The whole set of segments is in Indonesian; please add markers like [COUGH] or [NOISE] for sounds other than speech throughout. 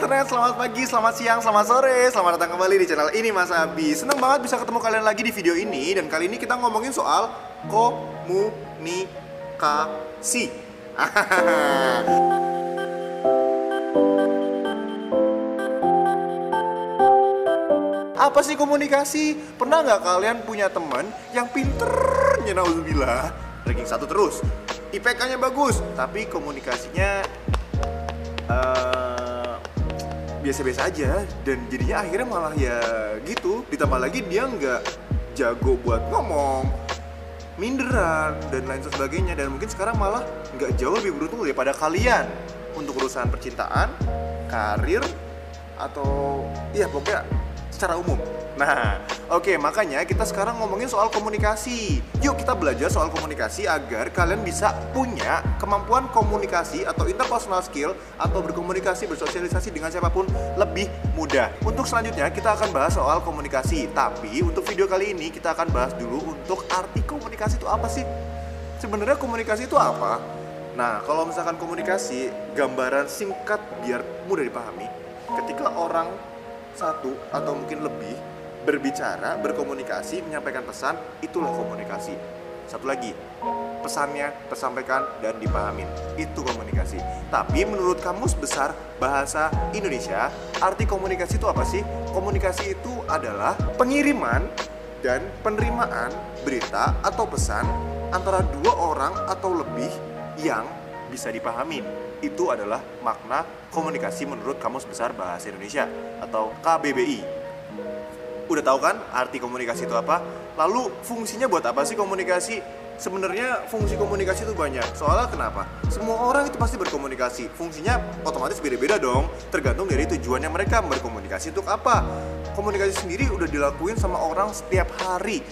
internet, selamat pagi, selamat siang, selamat sore. Selamat datang kembali di channel ini Mas Abi. Senang banget bisa ketemu kalian lagi di video ini. Dan kali ini kita ngomongin soal komunikasi. [LAUGHS] Apa sih komunikasi? Pernah nggak kalian punya teman yang pinter? Nauzubillah. Ranking satu terus. IPK-nya bagus, tapi komunikasinya eh, biasa-biasa aja. Dan jadinya akhirnya malah ya gitu. Ditambah lagi dia nggak jago buat ngomong minderan dan lain sebagainya. Dan mungkin sekarang malah nggak jauh lebih beruntung daripada kalian untuk urusan percintaan karir atau ya pokoknya secara umum. Nah oke makanya kita sekarang ngomongin soal komunikasi. Yuk kita belajar soal komunikasi agar kalian bisa punya kemampuan komunikasi atau interpersonal skill atau berkomunikasi bersosialisasi dengan siapa pun lebih mudah. Untuk selanjutnya kita akan bahas soal komunikasi. Tapi untuk video kali ini kita akan bahas dulu untuk arti komunikasi itu apa sih? Sebenarnya komunikasi itu apa? Nah, kalau misalkan komunikasi, gambaran singkat biar mudah dipahami, ketika orang satu atau mungkin lebih berbicara, berkomunikasi, menyampaikan pesan, itulah komunikasi. Satu lagi, pesannya tersampaikan dan dipahami. Itu komunikasi. Tapi menurut Kamus Besar Bahasa Indonesia, arti komunikasi itu apa sih? Komunikasi itu adalah pengiriman dan penerimaan berita atau pesan antara dua orang atau lebih yang bisa dipahami. Itu adalah makna komunikasi menurut Kamus Besar Bahasa Indonesia atau KBBI. Udah tahu kan arti komunikasi itu apa? Lalu fungsinya buat apa sih komunikasi? Sebenarnya fungsi komunikasi itu banyak. Soalnya kenapa? Semua orang itu pasti berkomunikasi. Fungsinya otomatis beda-beda dong. Tergantung dari tujuannya mereka berkomunikasi untuk apa. Komunikasi sendiri udah dilakuin sama orang setiap hari.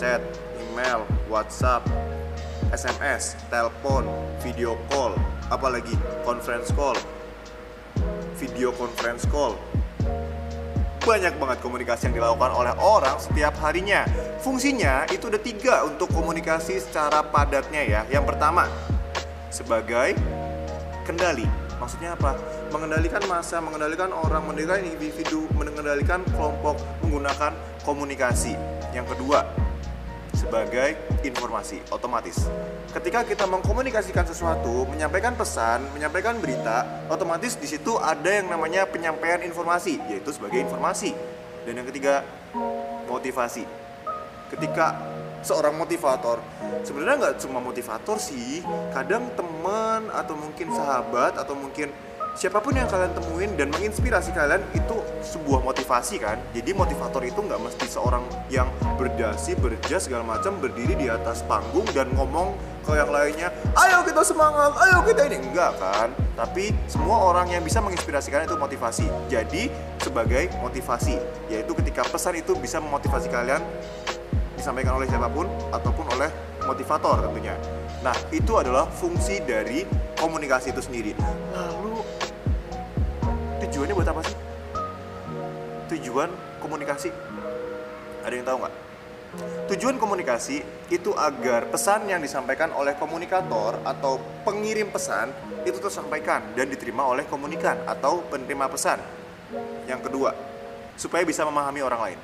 Chat, email, WhatsApp, SMS, telepon, video call, apalagi conference call, video conference call. Banyak banget komunikasi yang dilakukan oleh orang setiap harinya. Fungsinya itu ada tiga untuk komunikasi secara padatnya ya. Yang pertama, sebagai kendali. Maksudnya apa? Mengendalikan masa, mengendalikan orang, mengendalikan individu, mengendalikan kelompok menggunakan komunikasi. Yang kedua, sebagai informasi otomatis. Ketika kita mengkomunikasikan sesuatu, menyampaikan pesan, menyampaikan berita, otomatis di situ ada yang namanya penyampaian informasi, yaitu sebagai informasi. Dan yang ketiga, motivasi. Ketika seorang motivator, sebenarnya nggak cuma motivator sih, kadang teman atau mungkin sahabat atau mungkin siapa pun yang kalian temuin dan menginspirasi kalian itu sebuah motivasi kan? Jadi motivator itu nggak mesti seorang yang berdasi berjas segala macam berdiri di atas panggung dan ngomong ke yang lainnya ayo kita semangat ayo kita ini. Enggak kan? Tapi semua orang yang bisa menginspirasi kalian itu motivasi. Jadi sebagai motivasi yaitu ketika pesan itu bisa memotivasi kalian disampaikan oleh siapa pun ataupun oleh motivator tentunya. Nah itu adalah fungsi dari komunikasi itu sendiri. Lalu tujuannya buat apa sih? Tujuan komunikasi Ada yang tahu nggak? Tujuan komunikasi itu agar pesan yang disampaikan oleh komunikator atau pengirim pesan itu tersampaikan dan diterima oleh komunikan atau penerima pesan. Yang kedua, supaya bisa memahami orang lain.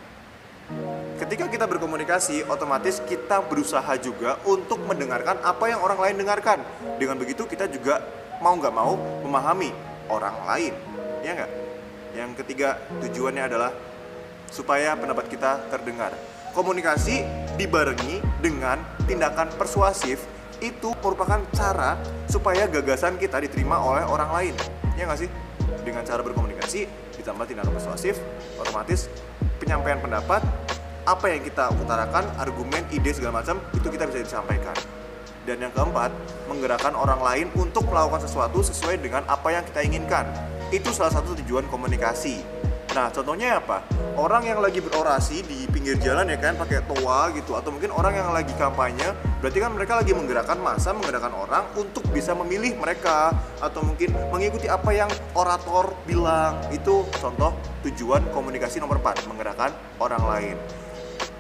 Ketika kita berkomunikasi, otomatis kita berusaha juga untuk mendengarkan apa yang orang lain dengarkan. Dengan begitu kita juga mau nggak mau memahami orang lain ya nggak? Yang ketiga tujuannya adalah supaya pendapat kita terdengar. Komunikasi dibarengi dengan tindakan persuasif itu merupakan cara supaya gagasan kita diterima oleh orang lain. Ya nggak sih? Dengan cara berkomunikasi ditambah tindakan persuasif, otomatis penyampaian pendapat apa yang kita utarakan, argumen, ide segala macam itu kita bisa disampaikan. Dan yang keempat, menggerakkan orang lain untuk melakukan sesuatu sesuai dengan apa yang kita inginkan itu salah satu tujuan komunikasi. Nah, contohnya apa? Orang yang lagi berorasi di pinggir jalan ya kan pakai toa gitu atau mungkin orang yang lagi kampanye, berarti kan mereka lagi menggerakkan massa, menggerakkan orang untuk bisa memilih mereka atau mungkin mengikuti apa yang orator bilang. Itu contoh tujuan komunikasi nomor 4, menggerakkan orang lain.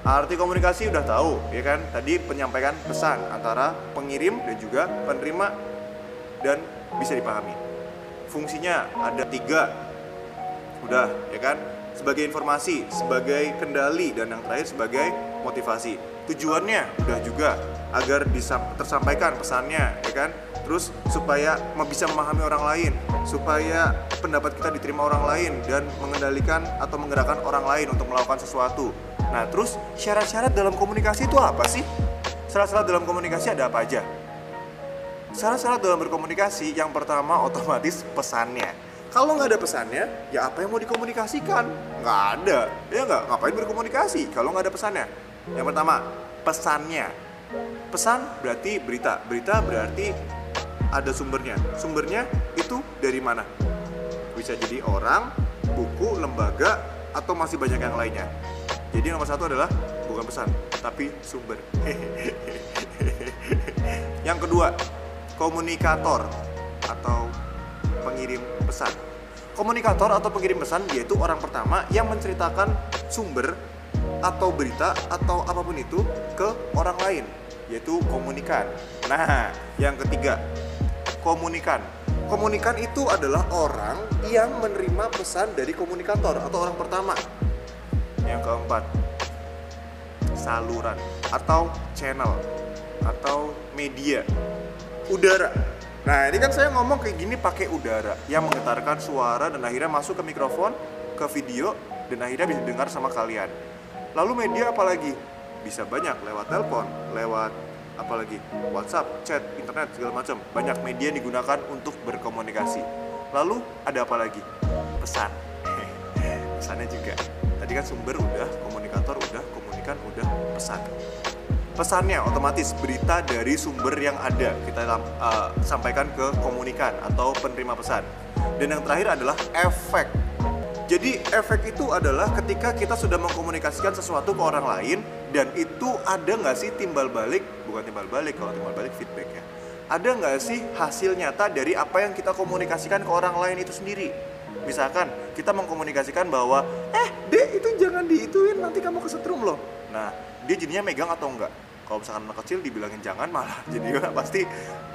Arti komunikasi udah tahu, ya kan? Tadi penyampaikan pesan antara pengirim dan juga penerima dan bisa dipahami fungsinya ada tiga. Udah ya kan? Sebagai informasi sebagai kendali dan yang terakhir sebagai motivasi. Tujuannya udah juga agar bisa tersampaikan pesannya ya kan? Terus supaya bisa memahami orang lain supaya pendapat kita diterima orang lain dan mengendalikan atau menggerakkan orang lain untuk melakukan sesuatu. Nah terus syarat-syarat dalam komunikasi itu apa sih? Syarat-syarat dalam komunikasi ada apa aja syarat-syarat dalam berkomunikasi yang pertama otomatis pesannya. Kalau nggak ada pesannya ya apa yang mau dikomunikasikan? Nggak ada. Ya nggak? Ngapain berkomunikasi kalau nggak ada pesannya? Yang pertama pesannya. Pesan berarti berita. Berita berarti ada sumbernya. Sumbernya itu dari mana? Bisa jadi orang buku lembaga atau masih banyak yang lainnya. Jadi nomor satu adalah bukan pesan tapi sumber. [LAUGHS] Yang kedua komunikator atau pengirim pesan komunikator atau pengirim pesan yaitu orang pertama yang menceritakan sumber atau berita atau apa pun itu ke orang lain yaitu komunikan. Nah, yang ketiga, komunikan. Komunikan itu adalah orang yang menerima pesan dari komunikator atau orang pertama. Yang keempat, saluran atau channel atau media. Udara. Nah, ini kan saya ngomong kayak gini pakai udara yang menggetarkan suara dan akhirnya masuk ke mikrofon, ke video dan akhirnya bisa dengar sama kalian. Lalu media apalagi? Bisa banyak lewat telepon, lewat apalagi WhatsApp, chat, internet segala macam. Banyak media digunakan untuk berkomunikasi. Lalu ada apa lagi? Pesan. [LAUGHS] Pesannya juga. Tadi kan sumber udah, komunikator udah, komunikan udah, pesan. Pesannya otomatis berita dari sumber yang ada kita uh, sampaikan ke komunikan atau penerima pesan. Dan yang terakhir adalah efek jadi efek itu adalah ketika kita sudah mengkomunikasikan sesuatu ke orang lain dan itu ada nggak sih timbal balik, bukan timbal balik kalau timbal balik feedback ya. Ada nggak sih hasil nyata dari apa yang kita komunikasikan ke orang lain itu sendiri? Misalkan kita mengkomunikasikan bahwa eh dek itu jangan diituin nanti kamu kesetrum loh. Nah dia jadinya megang atau enggak? Kalau misalkan anak kecil dibilangin jangan malah [LAUGHS] jadi pasti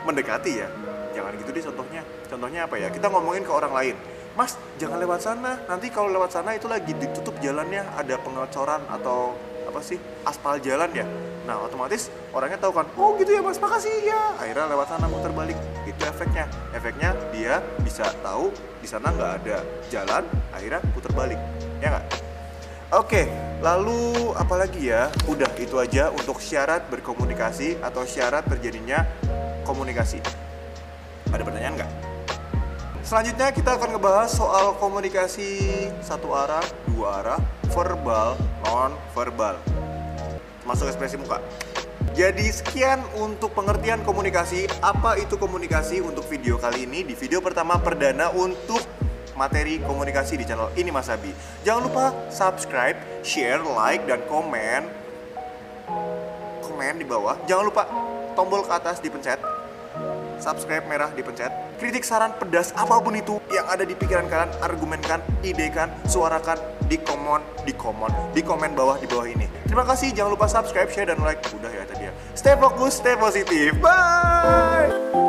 mendekati ya. Jangan gitu deh contohnya. Contohnya apa ya? Kita ngomongin ke orang lain. Mas jangan lewat sana. Nanti kalau lewat sana itu lagi ditutup jalannya ada pengecoran atau apa sih aspal jalan ya. Nah otomatis orangnya tahu kan oh gitu ya mas. Makasih. Ya akhirnya lewat sana muter balik. Itu efeknya. Efeknya dia bisa tahu di sana nggak ada jalan akhirnya putar balik. Ya nggak oke lalu apalagi ya udah itu aja untuk syarat berkomunikasi atau syarat terjadinya komunikasi ada pertanyaan nggak Selanjutnya kita akan ngebahas soal komunikasi satu arah, dua arah, verbal, non verbal. Masuk ekspresi muka. Jadi sekian untuk pengertian komunikasi. Apa itu komunikasi untuk video kali ini? Di video pertama perdana untuk materi komunikasi di channel ini Mas Abi. Jangan lupa subscribe, share, like, dan komen. Komen di bawah. Jangan lupa tombol ke atas dipencet subscribe merah dipencet. Kritik saran pedas apa pun itu yang ada di pikiran kalian, argumenkan, idekan, suarakan di komen, di komen, di komen bawah di bawah ini. Terima kasih, jangan lupa subscribe, share dan like. Udah ya tadi ya. Stay fokus, stay positif. Bye.